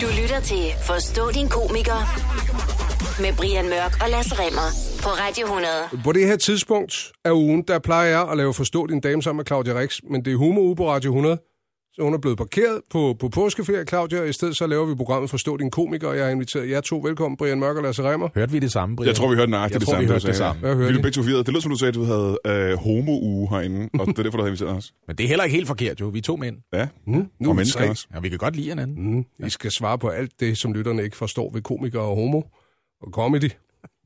Du lytter til Forstå din komiker med Brian Mørk og Lasse Remmer på Radio 100. På det her tidspunkt af ugen, der plejer jeg at lave Forstå din dame sammen med Claudia Rex, men det er humor på Radio 100. Så hun er blevet parkeret på, på påskeferie, Claudia, og i stedet så laver vi programmet Forstå din komiker, og jeg har inviteret jer to velkommen, Brian Mørk og Lasse Remmer. Hørte vi det samme, Brian? Jeg tror, vi hørte nøjagtigt Jeg det tror, samme. vi hørte det samme. Hørte Vi blev begge to. Det lød som, du sagde, at du havde øh, homo-uge herinde, og det er derfor, du havde inviteret os. Men det er heller ikke helt forkert, jo. Vi er to mænd. Ja, Mm, nu og mennesker tre. også. Ja, vi kan godt lide hinanden. Mm, I skal svare på alt det, som lytterne ikke forstår ved komikere og homo og comedy.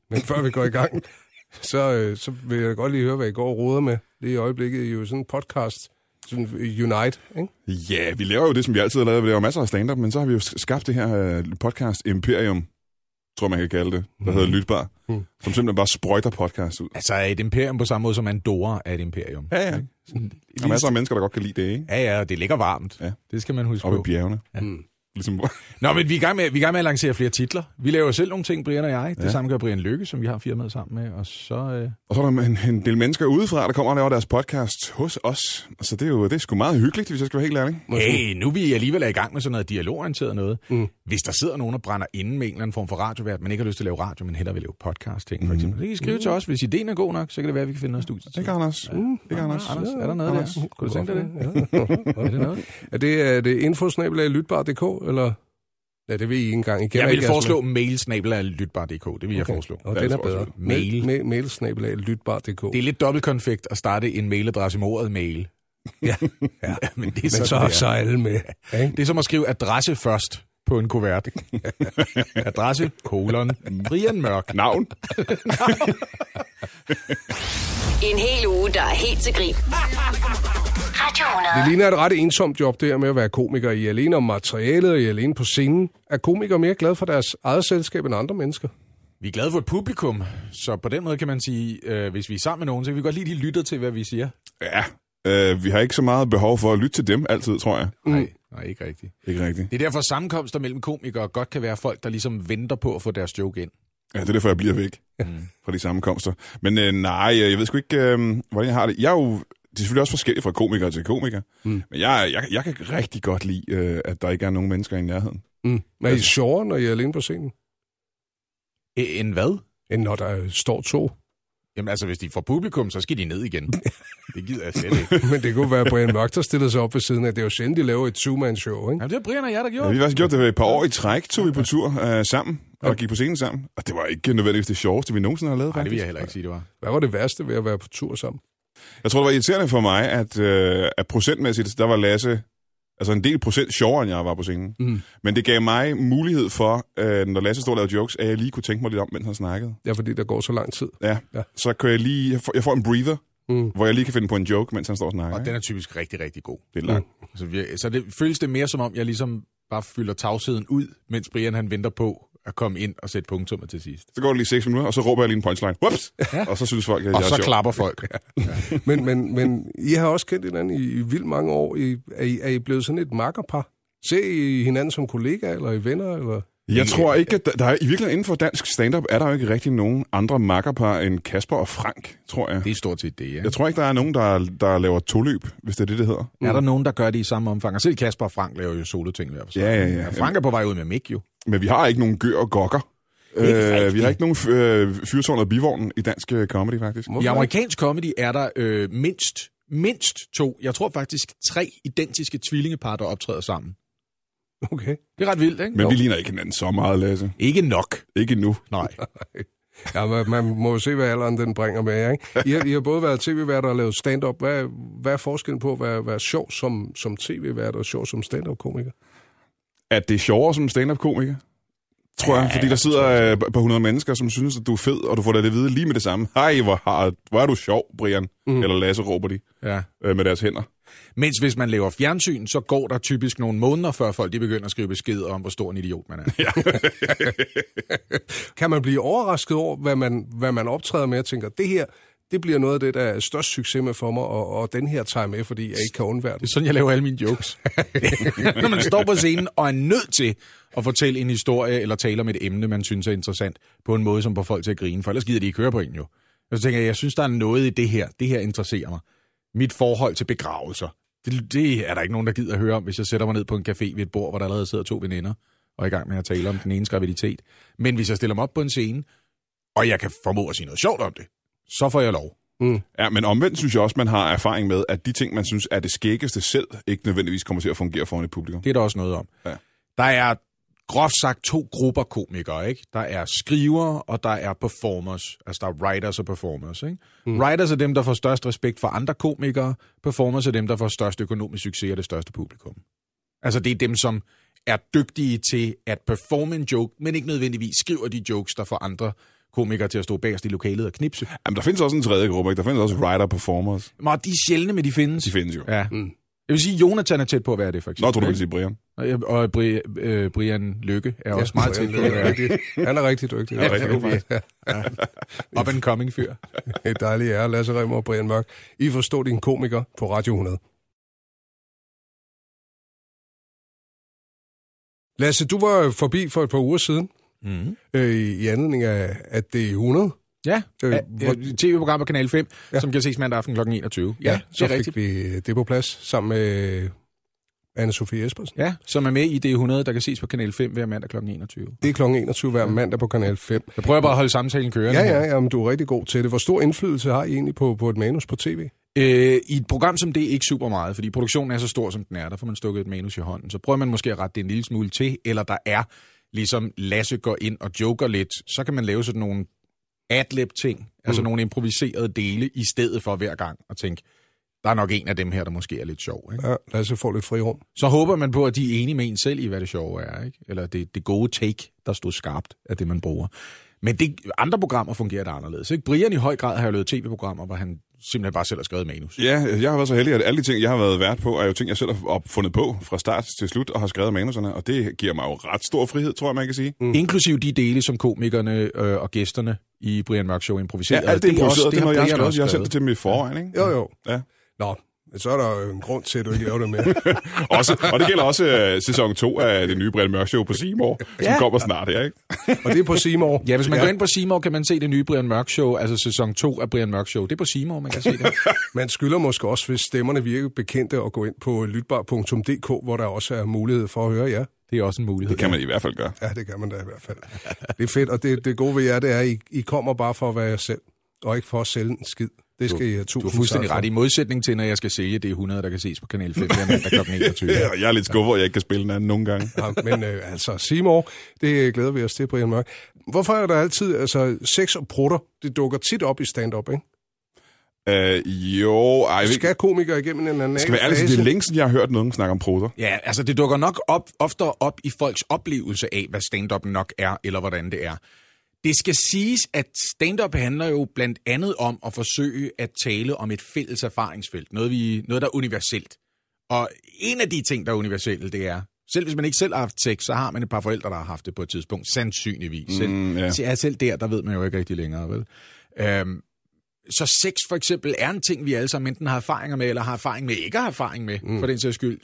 Men før vi går i gang, så, øh, så vil jeg godt lige høre, hvad I går og roder med. Lige i øjeblikket I er jo sådan en podcast, sådan Unite, ikke? Ja, vi laver jo det, som vi altid har lavet. Vi laver masser af stand-up, men så har vi jo skabt det her øh, podcast Imperium, tror jeg, man kan kalde det, der hedder Lytbar, Mm. som simpelthen bare sprøjter podcast ud. Altså et imperium på samme måde som Andorra er et imperium. Ja, ja. Der er masser af mennesker, der godt kan lide det, ikke? Ja, ja, og det ligger varmt. Ja. Det skal man huske Oppe i på. bjergene. Mm. Ligesom, Nå, men vi er, i gang med, vi er i gang med at lancere flere titler. Vi laver selv nogle ting, Brian og jeg. Det Ja. samme gør Brian Lykke, som vi har firmaet sammen med. Og så... Øh, og så er der en, en del mennesker udefra, der kommer og laver deres podcast hos os. Så det er jo det er sgu meget hyggeligt, hvis jeg skal være helt ærlig. hey, nu er vi alligevel er i gang med sådan noget dialogorienteret noget. Mm. Hvis der sidder nogen og brænder inde med en eller anden form for radiovært, men ikke har lyst til at lave radio, men hellere vil lave podcast-ting, for eksempel. Så kan I skrive til os. Hvis ideen er god nok, så kan det være, at vi kan finde noget studie. Ikke, Anders? Mm. Ikke, Anders? Anders, er der noget Anders. der? Kunne du tænke dig det? Ja. Er det noget? Er det, er det infosnabelag lytbar.dk, eller? Ja, det ved I ikke engang. I Jeg vil ikke foreslå mailsnabelag.lytbar.dk. Det vil jeg foreslå. Og den er bedre. Mail. Mail, mailsnabelag lytbar.dk. Det er lidt dobbeltkonfekt at starte en mailadresse med ordet mail. Ja, Ja, men det er, men så, er. så er alle med. Ikke? Det er som at skrive adresse først på en kuvert. adresse, kolon, Brian Mørk. Navn? En hel uge, der er helt til grin. Radio 100. Det ligner et ret ensomt job, det her med at være komiker. I er alene om materialet, og I er alene på scenen. Er komikere mere glade for deres eget selskab end andre mennesker? Vi er glade for et publikum, så på den måde kan man sige, øh, hvis vi er sammen med nogen, så kan vi godt de lytter til, hvad vi siger. Ja. Øh, vi har ikke så meget behov for at lytte til dem altid, tror jeg. Nej, nej, ikke rigtigt. Ikke rigtigt. Det er derfor sammenkomster mellem komikere godt kan være folk, der ligesom venter på at få deres joke ind. Ja, det er derfor, jeg bliver væk Mm. fra de sammenkomster. Men øh, nej, jeg ved sgu ikke, øh, hvordan jeg har det. Jeg er jo, det er selvfølgelig også forskelligt fra komiker til komiker. Mm. Men jeg, jeg, jeg kan rigtig godt lide, øh, at der ikke er nogen mennesker i nærheden. Mm. Men er I sjovere, når I er alene på scenen, En hvad? end når der står to? Jamen altså, hvis de får publikum, så skal de ned igen. Det gider jeg slet ikke. Men det kunne være Brian Mørk, der stillede sig op ved siden af. Det er jo sjældent, de laver et two-man-show, ikke? Jamen, det er Brian og jeg, der Ja, gjorde. vi har faktisk gjort det et par år i træk, tog vi på tur øh, sammen, og gik på scenen sammen. Og det var ikke nødvendigvis det sjoveste, vi nogensinde har lavet, Nej, det vil jeg heller ikke sige, det var. Hvad var det værste ved at være på tur sammen? Jeg tror, det var irriterende for mig, at, øh, at procentmæssigt, der var Lasse altså en del procent sjovere, end jeg var på scenen. Mm. Men det gav mig mulighed for, øh, når Lasse stod og lavede jokes, at jeg lige kunne tænke mig lidt om, mens han snakkede. Ja, fordi der går så lang tid. Ja, Ja. så kan jeg lige, jeg får, jeg får en breather, Mm. hvor jeg lige kan finde på en joke, mens han står og snakker. Og den er typisk rigtig, rigtig god. Det er langt. Så, vi, så det føles det mere som om, jeg ligesom bare fylder tavsheden ud, mens Brian han venter på at komme ind og sætte punktummet til sidst. Så går det lige 6 minutter, og så råber jeg lige en punchline. Whoops! Ja. Og så synes folk, at Og jeg så er sjov. klapper folk. Men, men, men I har også kendt hinanden i, i vildt mange år. I, er, I, er I blevet sådan et makkerpar? Ser I hinanden som kollegaer, eller I venner, eller? Jeg tror ikke, at der, der er, i virkeligheden inden for dansk stand-up, er der jo ikke rigtig nogen andre makkerpar end Kasper og Frank, tror jeg. Det er stort set det, ja. Jeg tror ikke, der er nogen, der, der laver toløb, hvis det er det, det hedder. Er der nogen, der gør det i samme omfang? Og selv Kasper og Frank laver jo solo-ting hver for sig. Ja, ja, ja. Frank er på vej ud med Mick jo. Men vi har ikke nogen gør og gokker. Øh, vi har ikke nogen øh, fyrtårn og bivognen i dansk øh, comedy, faktisk. Hvorfor I amerikansk comedy er der øh, mindst, mindst to, jeg tror faktisk tre identiske tvillingepar, der optræder sammen. Okay. Det er ret vildt, ikke? Men vi ligner ikke hinanden så meget, Lasse. Ikke nok. Ikke nu. Nej. Ja, man, man må jo se, hvad alderen den bringer med jer, ikke? I har, I har både været tv-værter og lavet stand-up. Hvad, hvad er forskellen på at være, være sjov som, som tv-vært og sjov som stand-up-komiker? At det er sjovere som stand-up-komiker? Tror jeg, fordi der sidder øh, på 100 mennesker, som synes, at du er fed, og du får det at vide lige med det samme. Hej, hvor, har, hvor er du sjov, Brian. Mm. Eller Lasse råber de Ja. øh, med deres hænder. Mens hvis man laver fjernsyn, så går der typisk nogle måneder, før folk de begynder at skrive besked om, hvor stor en idiot man er. Kan man blive overrasket over, hvad man, hvad man optræder med og tænker, det her, det bliver noget af det, der er størst succes med for mig, og, og den her tager jeg med, fordi jeg ikke kan undvære Det det. er sådan, jeg laver alle mine jokes. Når man står på scenen og er nødt til at fortælle en historie eller tale om et emne, man synes er interessant, på en måde, som får folk til at grine, for ellers gider de ikke høre på en jo. Og så tænker jeg, jeg synes, der er noget i det her. Det her interesserer mig. Mit forhold til begravelser. Det, det er der ikke nogen, der gider at høre om, hvis jeg sætter mig ned på en café ved et bord, hvor der allerede sidder to veninder. og er i gang med at tale om den ene graviditet. Men hvis jeg stiller mig op på en scene, og jeg kan formå at sige noget sjovt om det, så får jeg lov. Ja, men omvendt synes jeg også, man har erfaring med, at de ting, man synes er det skæggeste selv, ikke nødvendigvis kommer til at fungere foran et publikum. Det er der også noget om. Ja. Der er groft sagt to grupper komikere, ikke? Der er skrivere, og der er performers. Altså, der er writers og performers, ikke? Mm. Writers er dem, der får størst respekt for andre komikere. Performers er dem, der får størst økonomisk succes og det største publikum. Altså, det er dem, som er dygtige til at performe en joke, men ikke nødvendigvis skriver de jokes, der får andre komikere til at stå bagerst i lokalet og knipse. Jamen, der findes også en tredje gruppe, ikke? Der findes også writer-performers. Men de er sjældne, men de findes. De findes jo. Ja. Mm. Jeg vil sige, Jonathan er tæt på at være det, for Nå, eksempel. tror du ikke? vil sige Brian. Og, og Bri, øh, Brian Lykke er også meget tæt på at være det. Han er rigtig dygtig. er rigtig ja, Up and coming fyr. et dejligt ære, Lasse Remmer og Brian Mørk. I forstår din komiker på Radio 100. Lasse, du var forbi for et par uger siden, Mm. øh, i anledning af, at det er 100. Ja, Øh, øh, hvor- tv-program på Kanal 5, Ja. ja. som kan ses mandag aften kl. 21. Ja, så det er fik rigtigt. vi det på plads sammen med Anne-Sophie Espersen. Ja, som er med i D100, der kan ses på Kanal 5 hver mandag kl. 21. Det er kl. 21 hver mandag på Kanal 5. Jeg prøver bare at holde samtalen kørende. Ja, ja, ja, men du er rigtig god til det. Hvor stor indflydelse har I egentlig på, på et manus på tv? Øh, I et program som det ikke super meget, fordi produktionen er så stor, som den er. Der får man stukket et manus i hånden. Så prøver man måske at rette det en lille smule til, eller der er, ligesom Lasse går ind og joker lidt, så kan man lave sådan nogle adlib-ting, mm. altså nogle improviserede dele, i stedet for hver gang at tænke, der er nok en af dem her, der måske er lidt sjov. Ikke? Ja, Lasse får lidt frirum. Så håber man på, at de er enige med en selv i, hvad det sjove er. Ikke? Eller det, det gode take, der stod skarpt af det, man bruger. Men det, andre programmer fungerer der anderledes. Ikke? Brian i høj grad har jo lavet tv-programmer, hvor han simpelthen bare selv har skrevet manus. Ja, jeg har været så heldig, at alle de ting, jeg har været vært på, er jo ting, jeg selv har opfundet på fra start til slut og har skrevet manuserne, og det giver mig jo ret stor frihed, tror jeg, man kan sige. Mm. Inklusiv de dele, som komikerne øh, og gæsterne i Brian Mørk Show Ja, improviserer. alt det er improviseret, det er noget, jeg har Brian skrevet. også Jeg har sendt det til dem i forvejen, ikke? Jo, jo. Ja. Nå, men så er der jo en grund til, at du ikke laver det mere. Også, og det gælder også uh, sæson 2 af det nye Brian Mørk Show på Seymour, som Ja. kommer snart her, ikke? Og det er på Seymour. Ja, hvis man ja. går ind på Seymour, kan man se det nye Brian Mørk Show, altså sæson 2 af Brian Mørk Show. Det er på Seymour, man kan se det. Man skylder måske også, hvis stemmerne virker bekendte, at gå ind på lytbar.dk, hvor der også er mulighed for at høre jer. Det er også en mulighed. Det kan man i hvert fald gøre. Ja, det kan man da i hvert fald. Det er fedt, og det, det gode ved jer, det er, at I, I kommer bare for at være jer selv, og ikke for at sælge en skid. Det skal I have Du tusind har fuldstændig ret. I modsætning til, når jeg skal sælge det er 100, der kan ses på Kanal 5 hver mandag kl. 21. Ja, jeg er lidt skuffet, at jeg ikke kan spille den anden nogle gange. Ja, men øh, altså, Seymour, det glæder vi os til, Brian Mørk. Hvorfor er der altid, altså, sex og prutter, det dukker tit op i stand-up, ikke? Uh, jo, ej, jeg. Skal komikere igennem en anden Skal vi ærlig det er længe siden, jeg har hørt nogen snakke om prutter. Ja, altså det dukker nok op, oftere op i folks oplevelse af, hvad stand-up nok er, eller hvordan det er. Det skal siges, at stand-up handler jo blandt andet om at forsøge at tale om et fælles erfaringsfelt. Noget, vi, noget der er universelt. Og en af de ting, der er universelle, det er, selv hvis man ikke selv har haft sex, så har man et par forældre, der har haft det på et tidspunkt. Sandsynligvis. Selv, Mm. Så ja, selv der, der ved man jo ikke rigtig længere, vel? Øhm, så sex for eksempel er en ting, vi alle sammen enten har erfaringer med, eller har erfaring med, ikke har erfaring med, mm. for den sags skyld.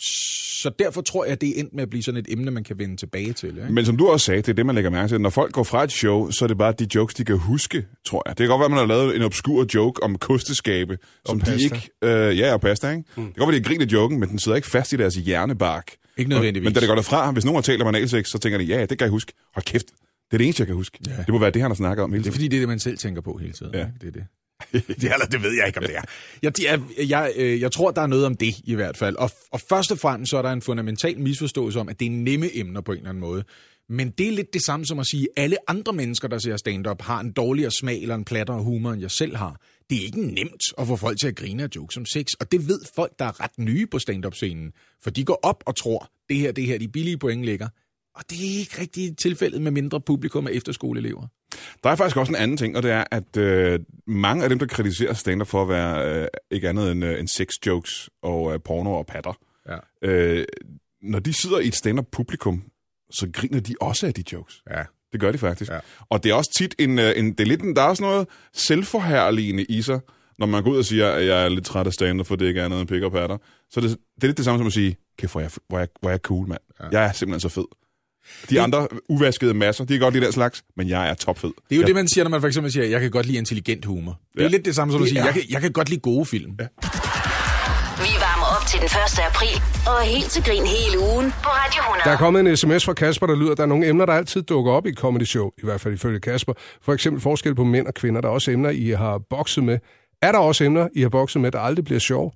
Så derfor tror jeg, at det er endt med at blive sådan et emne, man kan vende tilbage til. Ikke? Men som du også sagde, det er det, man lægger mærke til. Når folk går fra et show, så er det bare de jokes, de kan huske, tror jeg. Det kan godt være, at man har lavet en obskur joke om kosteskabe, som de pasta. ikke... Øh, ja, og pasta, ikke? Mm. Det kan godt være, de griner joken, men den sidder ikke fast i deres hjernebark. Ikke nødvendigvis. Men da det går derfra, hvis nogen har talt om analsex, så tænker de, ja, det kan jeg huske. Hold kæft, det er det eneste, jeg kan huske. Ja. Det må være det, han har snakket om hele Det er tiden. fordi, det er det, man selv tænker på hele tiden. Ja. Ikke? Det er det. det, eller, det ved jeg ikke, om det er. Jeg, jeg, jeg, øh, jeg tror, der er noget om det i hvert fald. Og, og først og fremmest så er der en fundamental misforståelse om, at det er nemme emner på en eller anden måde. Men det er lidt det samme som at sige, at alle andre mennesker, der ser stand-up, har en dårligere smag eller en plattere humor, end jeg selv har. Det er ikke nemt at få folk til at grine af jokes om sex, og det ved folk, der er ret nye på stand-up-scenen. For de går op og tror, det her, det her, de billige point ligger. Og det er ikke rigtigt tilfældet med mindre publikum af efterskoleelever. Der er faktisk også en anden ting, og det er, at øh, mange af dem, der kritiserer stand for at være øh, ikke andet end, øh, end sex jokes og øh, porno og patter, Ja. øh, når de sidder i et stand publikum, så griner de også af de jokes. Ja. Det gør de faktisk. Ja. Og det er også tit en, øh, en, det er lidt en, der er også noget selvforherligende i sig, når man går ud og siger, at jeg er lidt træt af stand for det ikke er andet end pik og patter. Så det, det er lidt det samme som at sige, kæft, hvor er jeg, hvor er jeg, hvor er jeg cool, mand. Ja. Jeg er simpelthen så fed. De andre uvaskede masser, de kan godt lide den slags, men jeg er topfed. Det er jo jeg, det, man siger, når man for eksempel siger, jeg kan godt lide intelligent humor. Det er Ja. lidt det samme som at Det sige, er- jeg kan, jeg kan godt lide gode film. Ja. Vi varmer op til den 1. april. Og helt til grin hele ugen på Radio 100. Der er kommet en sms fra Kasper, der lyder, at der er nogle emner, der altid dukker op i comedy show, i hvert fald ifølge Kasper. For eksempel forskel på mænd og kvinder. Der er også emner, I har bokset med. Er der også emner, I har bokset med, der aldrig bliver sjov?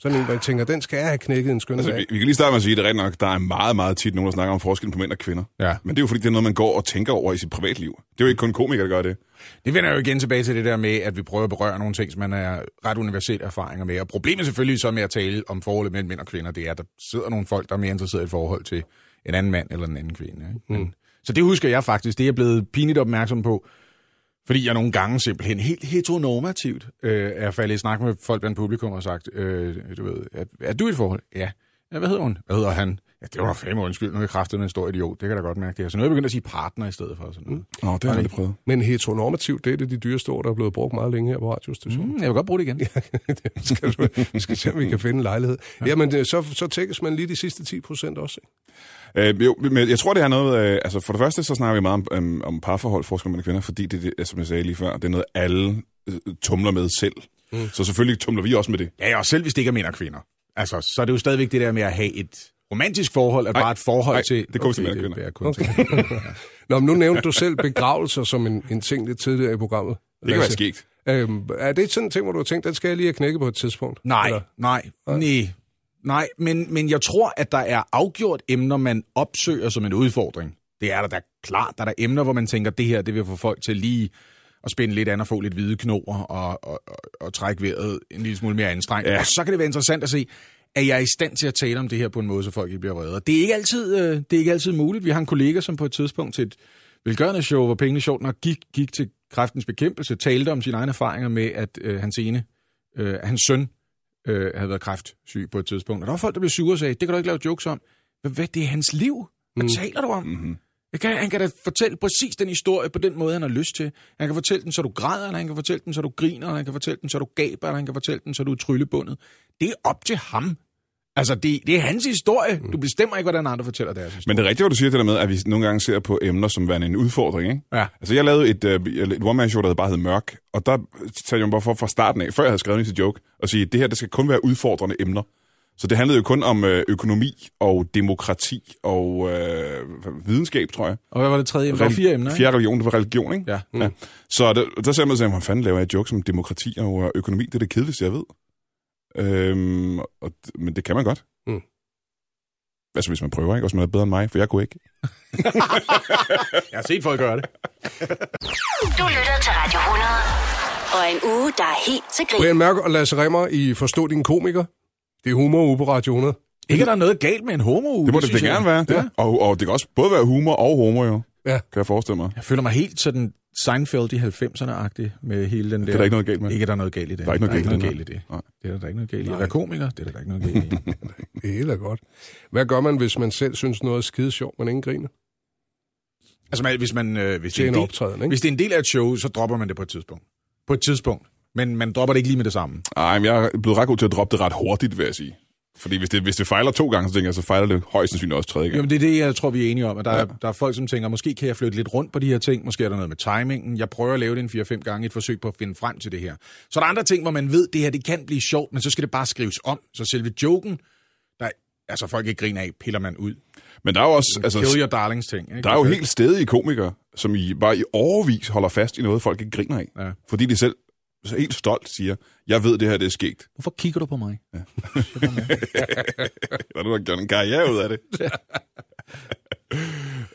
Sådan en, hvor jeg tænker, den skal jeg have knækket en skøn Altså, dag. vi, vi kan lige starte med at sige, at det er nok, der er meget, meget tit nogen, der snakker om forskellen på mænd og kvinder. Ja. Men det er jo fordi, det er noget, man går og tænker over i sit privatliv. Det er jo ikke kun komikere, der gør det. Det vender jo igen tilbage til det der med, at vi prøver at berøre nogle ting, som man er ret universelt erfaringer med. Og problemet selvfølgelig så med at tale om forholdet mellem mænd og kvinder, det er, at der sidder nogle folk, der er mere interesseret i et forhold til en anden mand eller en anden kvinde. Ikke? Men, Så det husker jeg faktisk. Det er jeg blevet pinligt opmærksom på, fordi jeg nogle gange simpelthen helt heteronormativt øh, er faldet i snak med folk blandt publikum og sagt, øh, du ved, er, er du i et forhold? Ja. ja. hvad hedder hun? Hvad hedder han? Ja, det var da fandme undskyld, nu er jeg kraftet med en stor idiot. Det kan jeg da godt mærke det her. Så nu er jeg begyndt at sige partner i stedet for sådan noget. Nå, det har jeg aldrig prøvet. Men heteronormativt, det er det de dyreste ord, der er blevet brugt meget længe her på radiostationen. Mm, jeg vil godt bruge det igen. det skal du, vi skal se, om vi kan finde en lejlighed. Jamen, det- så, så tækkes man lige de sidste 10 procent også. ikke? Øh, jo, men jeg tror, det er noget... Øh, altså, for det første, så snakker vi meget om, um, om parforhold, forskel mellem kvinder, fordi det, det, som jeg sagde lige før, det er noget, alle øh, tumler med selv. Mm. Så selvfølgelig tumler vi også med det. Ja, og selv hvis det ikke er mænd og kvinder. Altså, så er det jo stadigvæk det der med at have et romantisk forhold, at Ej, bare et forhold ej, til... det er kvinder. Det er kun til Nå, men nu nævnte du selv begravelser som en, en ting lidt tidligere i programmet. Det kan være skægt. Øhm, er det sådan en ting, hvor du har tænkt, den skal jeg lige have knækket på et tidspunkt? Nej, Eller? nej, nej, nej, men, men jeg tror, at der er afgjort emner, man opsøger som en udfordring. Det er der da klart. Der er der emner, hvor man tænker, det her, det vil få folk til lige at spænde lidt an og få lidt hvide knoer og, og, og, og trække vejret en lille smule mere anstrengt. Ja. Ja. Og så kan det være interessant at se, at jeg er i stand til at tale om det her på en måde, så folk ikke bliver vrede. Det er ikke altid, øh, det er ikke altid muligt. Vi har en kollega, som på et tidspunkt til et velgørende show, hvor pengene sjovt nok gik, gik til kræftens bekæmpelse, talte om sine egne erfaringer med, at øh, hans ene, øh, hans søn øh, havde været kræftsyg på et tidspunkt. Og der var folk, der blev sure og sagde, det kan du ikke lave jokes om. Hvad, hvad det er hans liv? Hvad mm. taler du om? Mm-hmm. Jeg kan, han kan da fortælle præcis den historie på den måde, han har lyst til. Han kan fortælle den, så du græder, eller han kan fortælle den, så du griner, eller han kan fortælle den, så du gaber, eller han kan fortælle den, så du er tryllebundet. Det er op til ham. Altså, det, det er hans historie. Du bestemmer ikke, hvordan andre fortæller deres historie. Men det er rigtigt, hvad du siger det der med, at vi nogle gange ser på emner som værende en udfordring, ikke? Ja. Altså, jeg lavede et, uh, et one-man-show, der bare hed Mørk, og der talte jeg bare for fra starten af, før jeg havde skrevet en til joke, og sige, det her, det skal kun være udfordrende emner. Så det handlede jo kun om øh, økonomi og demokrati og øh, videnskab, tror jeg. Og hvad var det tredje var fire emner, ikke? Fjerde religion, det var religion, ikke? Ja. ja. Så der, der ser man sig, hvordan fanden laver jeg jokes om demokrati og øh, økonomi? Det er det kedeligste, jeg ved. Øhm, og, men det kan man godt. Mm. Altså, hvis man prøver, ikke? Også man er bedre end mig, for jeg kunne ikke. Jeg har set folk gøre det. Du lytter til Radio 100. Og en uge, der er helt til grin. Brian Mørk og Lasse Remmer i Forstå din komiker. Det er humor ude på Radio 100. Ikke, at der er noget galt med en homo Det må det, det gerne være. Ja. Og, og det kan også både være humor og homo, jo. Ja. Kan jeg forestille mig. Jeg føler mig helt sådan Seinfeld i 90'erne-agtig med hele den der... Det er der ikke noget galt med. Ikke, at der er noget galt i det. Der er ikke noget galt i galt i det. det. Nej. Det er der, der er ikke noget galt i. At være komiker, det er der, der ikke noget galt i. Det hele er godt. Hvad gør man, hvis man selv synes noget er skide sjovt, men ingen griner? altså, man, hvis, man, øh, hvis, det er en en del, optræden, ikke? hvis det er en del af et show, så dropper man det på et tidspunkt. På et tidspunkt. Men man dropper det ikke lige med det samme. Ej, men jeg er blevet ret god til at droppe det ret hurtigt, vil jeg sige. Fordi hvis det, hvis det fejler to gange, så tænker jeg, så fejler det højst sandsynligt også tredje gang. Jamen, det er det, jeg tror, vi er enige om. At der, ja. er, der er folk, som tænker, måske kan jeg flytte lidt rundt på de her ting. Måske er der noget med timingen. Jeg prøver at lave det en 4-5 gange i et forsøg på at finde frem til det her. Så er der andre ting, hvor man ved, at det her det kan blive sjovt, men så skal det bare skrives om. Så selve joken, der, altså folk ikke griner af, piller man ud. Men der er jo også... Altså, Altså, Kill your darlings ting. Ikke? der er jo helt stedige komikere, som i, bare i overvis holder fast i noget, folk ikke griner af. Ja. Fordi de selv så helt stolt siger, jeg ved, det her det er sket. Hvorfor kigger du på mig? Ja. Der er du, der gjort en karriere ud af det.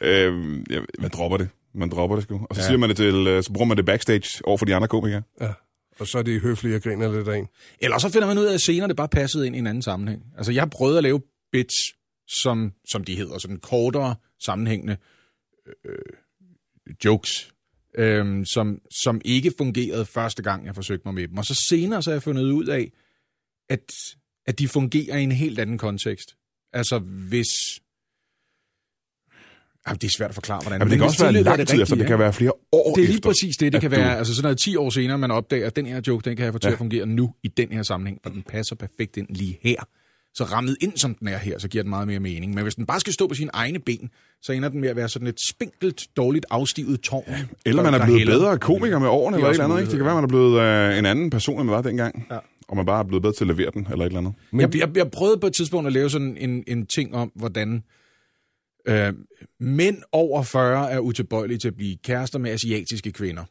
øhm, ja, man dropper det. Man dropper det sgu. Og så, ja. siger man det til, øh, så bruger man det backstage over for de andre komikere. Ja. Og så er det høflige og griner lidt af en. Eller så finder man ud af, at senere det bare passede ind i en anden sammenhæng. Altså, jeg har prøvet at lave bits, som, som de hedder, sådan kortere, sammenhængende øh, jokes, øh, som, som ikke fungerede første gang, jeg forsøgte mig med dem. Og så senere så har jeg fundet ud af, at, at de fungerer i en helt anden kontekst. Altså, hvis... Jamen, det er svært at forklare, hvordan... Jamen, det kan også være lang tid efter. Det kan være flere år det er lige efter. præcis det, det kan du- være. Altså sådan noget 10 år senere, man opdager, at den her joke, den kan jeg få til Ja. at fungere nu i den her sammenhæng, og den passer perfekt ind lige her. Så rammet ind, som den er her, så giver den meget mere mening. Men hvis den bare skal stå på sine egne ben, så ender den med at være sådan et spinkelt, dårligt afstivet tårn. Eller der- man er blevet hælder. bedre komiker med årene, er eller et eller andet. Ikke? Det kan være, man er blevet øh, en anden person, end man var dengang. Ja. og man bare er blevet bedre til at levere den, eller et eller andet. Men Jeg, jeg, jeg prøvede på et tidspunkt at lave sådan en, en ting om, hvordan øh, mænd over 40 er utilbøjelige til at blive kærester med asiatiske kvinder.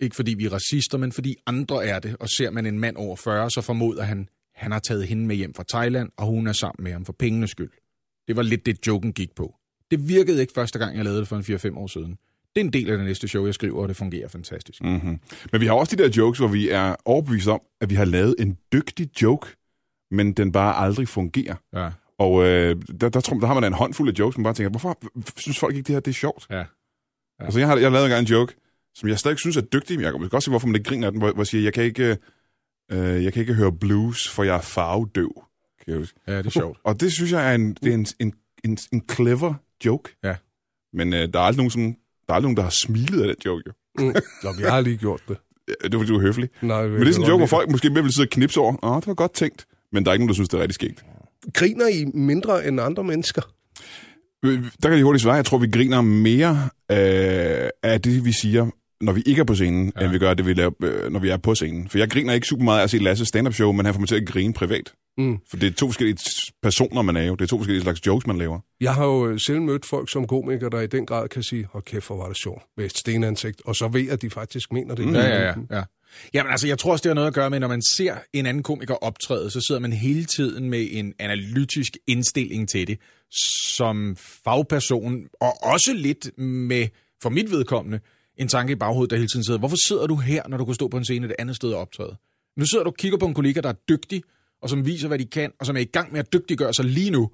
Ikke fordi vi er racister, men fordi andre er det. Og ser man en mand over 40, så formoder han, han har taget hende med hjem fra Thailand, og hun er sammen med ham for pengenes skyld. Det var lidt det, joken gik på. Det virkede ikke første gang, jeg lavede det for en 4-5 år siden. Det er en del af det næste show, jeg skriver, og det fungerer fantastisk. Mm-hmm. Men vi har også de der jokes, hvor vi er overbevist om, at vi har lavet en dygtig joke, men den bare aldrig fungerer. Ja. Og øh, der, der, tror, der har man da en håndfuld af jokes, man bare tænker, hvorfor synes folk ikke, det her det er sjovt? Ja. Ja. Altså, jeg har, jeg lavet engang en joke, som jeg stadig synes er dygtig, men jeg kan godt se, hvorfor man ikke griner af den, hvor, hvor jeg siger, jeg kan ikke, øh, jeg kan ikke høre blues, for jeg er farvedøv. Kan jeg huske. ja, det er sjovt. Og det synes jeg er en, det er en, en, en, en clever joke. Ja. Men øh, der er aldrig nogen, som, der er aldrig nogen, der har smilet af den joke. Jo. Mm. Nå, jeg har lige gjort det. Ja, Det var fordi, du er høflig. Nej, Men det er sådan en joke, hvor folk måske mere vil sidde og knipse over. Åh, det var godt tænkt. Men der er ikke nogen, der synes, det er rigtig skægt. Griner I mindre end andre mennesker? Øh, Der kan jeg hurtigt svare, jeg tror, vi griner mere øh, af det, vi siger, når vi ikke er på scenen, ja. end vi gør det, vi laver, øh, når vi er på scenen. For jeg griner ikke super meget af at se Lasse stand-up show, men han får mig til at grine privat. Mm. For det er to forskellige personer, man er jo. Det er to forskellige slags jokes, man laver. Jeg har jo øh, selv mødt folk som komikere, der i den grad kan sige, hold kæft, hvor var det sjovt, med et stenansigt, og så ved at de faktisk mener det. Ja, ja, ja. ja. Jamen altså, jeg tror også, det har noget at gøre med, når man ser en anden komiker optræde, så sidder man hele tiden med en analytisk indstilling til det, som fagperson, og også lidt med, for mit vedkommende, en tanke i baghovedet, der hele tiden sidder, hvorfor sidder du her, når du kunne stå på en scene et andet sted og optræde? Nu sidder du og kigger på en kollega, der er dygtig, og som viser, hvad de kan, og som er i gang med at dygtiggøre sig lige nu.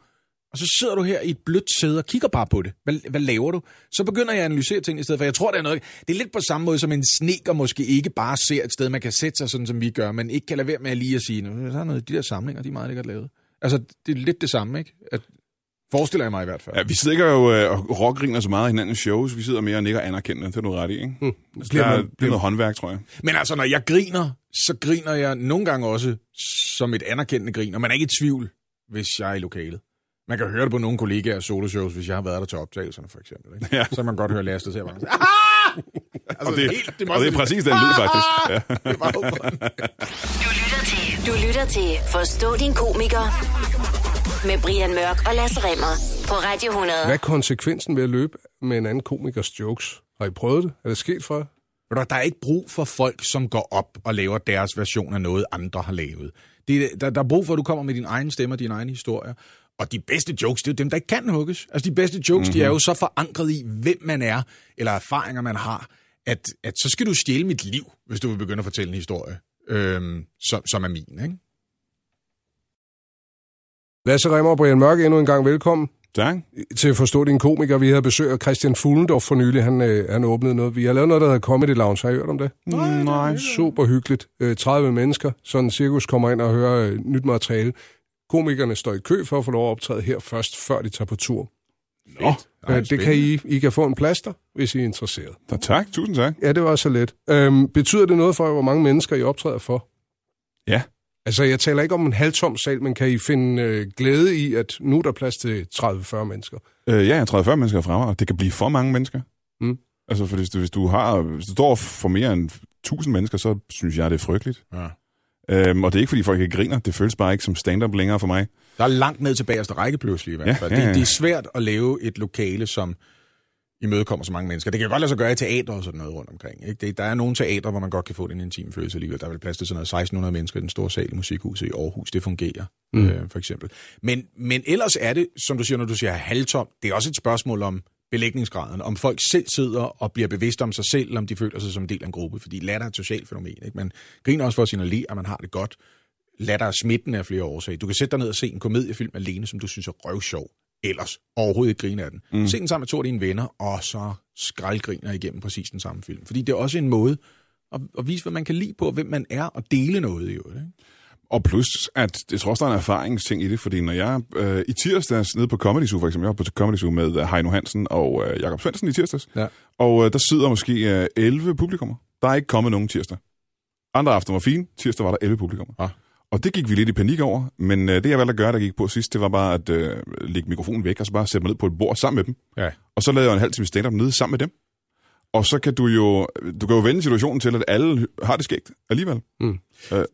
Og så sidder du her i et blødt sæde og kigger bare på det. Hvad, hvad laver du? Så begynder jeg at analysere ting i stedet for. Jeg tror, det er noget... Det er lidt på samme måde, som en sneker måske ikke bare ser et sted, man kan sætte sig, sådan som vi gør, men ikke kan lade være med at lige at sige, der er noget, de der samlinger, de er meget lækkert lavet. Altså, det er lidt det samme, ikke? At, forestiller jeg mig i hvert fald. Ja, vi sidder ikke jo øh, og rockgriner så meget i hinandens shows. Vi sidder mere og nikker anerkendende. Det er du ret i, ikke? Mm. Altså, Bliver der er, man- det er noget håndværk, tror jeg. Men altså, når jeg griner, så griner jeg nogle gange også som et anerkendende grin, og man er ikke i tvivl, hvis jeg er i lokalet. Man kan høre det på nogle kollegaer soloshows, hvis jeg har været der til optagelserne, for eksempel. Ikke? Ja. Så kan man godt høre Lasse, der ser bare... altså, Og det, helt- det og det er præcis den lyd, faktisk. Ja. Du lytter til. Du lytter til Forstå din komiker med Brian Mørk og Lasse Remmer på Radio 100. Hvad er konsekvensen ved at løbe med en anden komikers jokes? Har I prøvet det? Er det sket for jer? Der er ikke brug for folk, som går op og laver deres version af noget, andre har lavet. Det, der, der er brug for, at du kommer med din egen stemme og din egen historie. Og de bedste jokes, det er jo dem, der ikke kan hugges. Altså de bedste jokes, mm-hmm. de er jo så forankret i, hvem man er, eller erfaringer, man har, at, at så skal du stjæle mit liv, hvis du vil begynde at fortælle en historie, øhm, som, som er min. Ikke? Lasse Remmer og Brian Mørk, endnu en gang velkommen Tak. til at forstå din komiker. Vi havde besøg af Christian Fuglendorf for nylig. Han, øh, han åbnede noget. Vi har lavet noget, der hedder Comedy Lounge. Har I hørt om det? Nej, nej. Super hyggeligt. Øh, 30 mennesker. Sådan en cirkus kommer ind og hører øh, nyt materiale. Komikerne står i kø for at få lov at optræde her først, før de tager på tur. Nå, Øh, det kan I, I kan få en plaster, hvis I er interesseret. da, tak. Tusind tak. Ja, det var så let. Øhm, betyder det noget for jer, hvor mange mennesker I optræder for? Ja. Altså, jeg taler ikke om en halvtom sal, men kan I finde øh, glæde i, at nu er der plads til 30-40 mennesker? Øh, ja, jeg er 30-40 mennesker fremme, og det kan blive for mange mennesker. Mm. Altså, for hvis du, hvis du har, hvis du står for mere end 1000 mennesker, så synes jeg, det er frygteligt. Ja. Øhm, og det er ikke, fordi folk ikke griner. Det føles bare ikke som stand-up længere for mig. Der er langt ned til bagerste række pludselig i hvert Ja, fald. ja, ja. Det, det er svært at lave et lokale, som imødekommer så mange mennesker. Det kan jo godt lade sig gøre i teater og sådan noget rundt omkring. Ikke? Det, der er nogle teater, hvor man godt kan få den intime følelse alligevel. Der er vel plads til sådan noget 1600 mennesker i den store sal i Musikhuset i Aarhus. Det fungerer, mm. øh, for eksempel. Men, men ellers er det, som du siger, når du siger halvtom, det er også et spørgsmål om belægningsgraden. Om folk selv sidder og bliver bevidste om sig selv, om de føler sig som en del af en gruppe. Fordi latter er et socialt fænomen. Ikke? Man griner også for at signalere, at man har det godt. Latter er smitten af flere årsager. Du kan sætte dig ned og se en komediefilm alene, som du synes er røvsjov. Ellers overhovedet ikke grine af den. Mm. Se den sammen med to af dine venner, og så skraldgriner igennem præcis den samme film. Fordi det er også en måde at, at vise, hvad man kan lide på, hvem man er, og dele noget i øvrigt. Ikke? Og plus, at jeg tror også, der er en erfaringsting i det, fordi når jeg øh, i tirsdags nede på Comedy Zoo, for eksempel, jeg var på Comedy Zoo med øh, Heino Hansen og øh, Jakob Svendsen i tirsdags, Ja. og øh, der sidder måske øh, 11 publikummer. Der er ikke kommet nogen tirsdag. Andre aften var fine, tirsdag var der 11 publikummer. Ah. Og det gik vi lidt i panik over, men øh, det jeg valgte at gøre, der gik på sidst, det var bare at øh, lægge mikrofonen væk, og så bare sætte mig ned på et bord sammen med dem. Ja. Og så lavede jeg en halv time stand-up nede sammen med dem. Og så kan du jo, du kan jo vende situationen til, at alle har det skægt alligevel. Mm. Øh,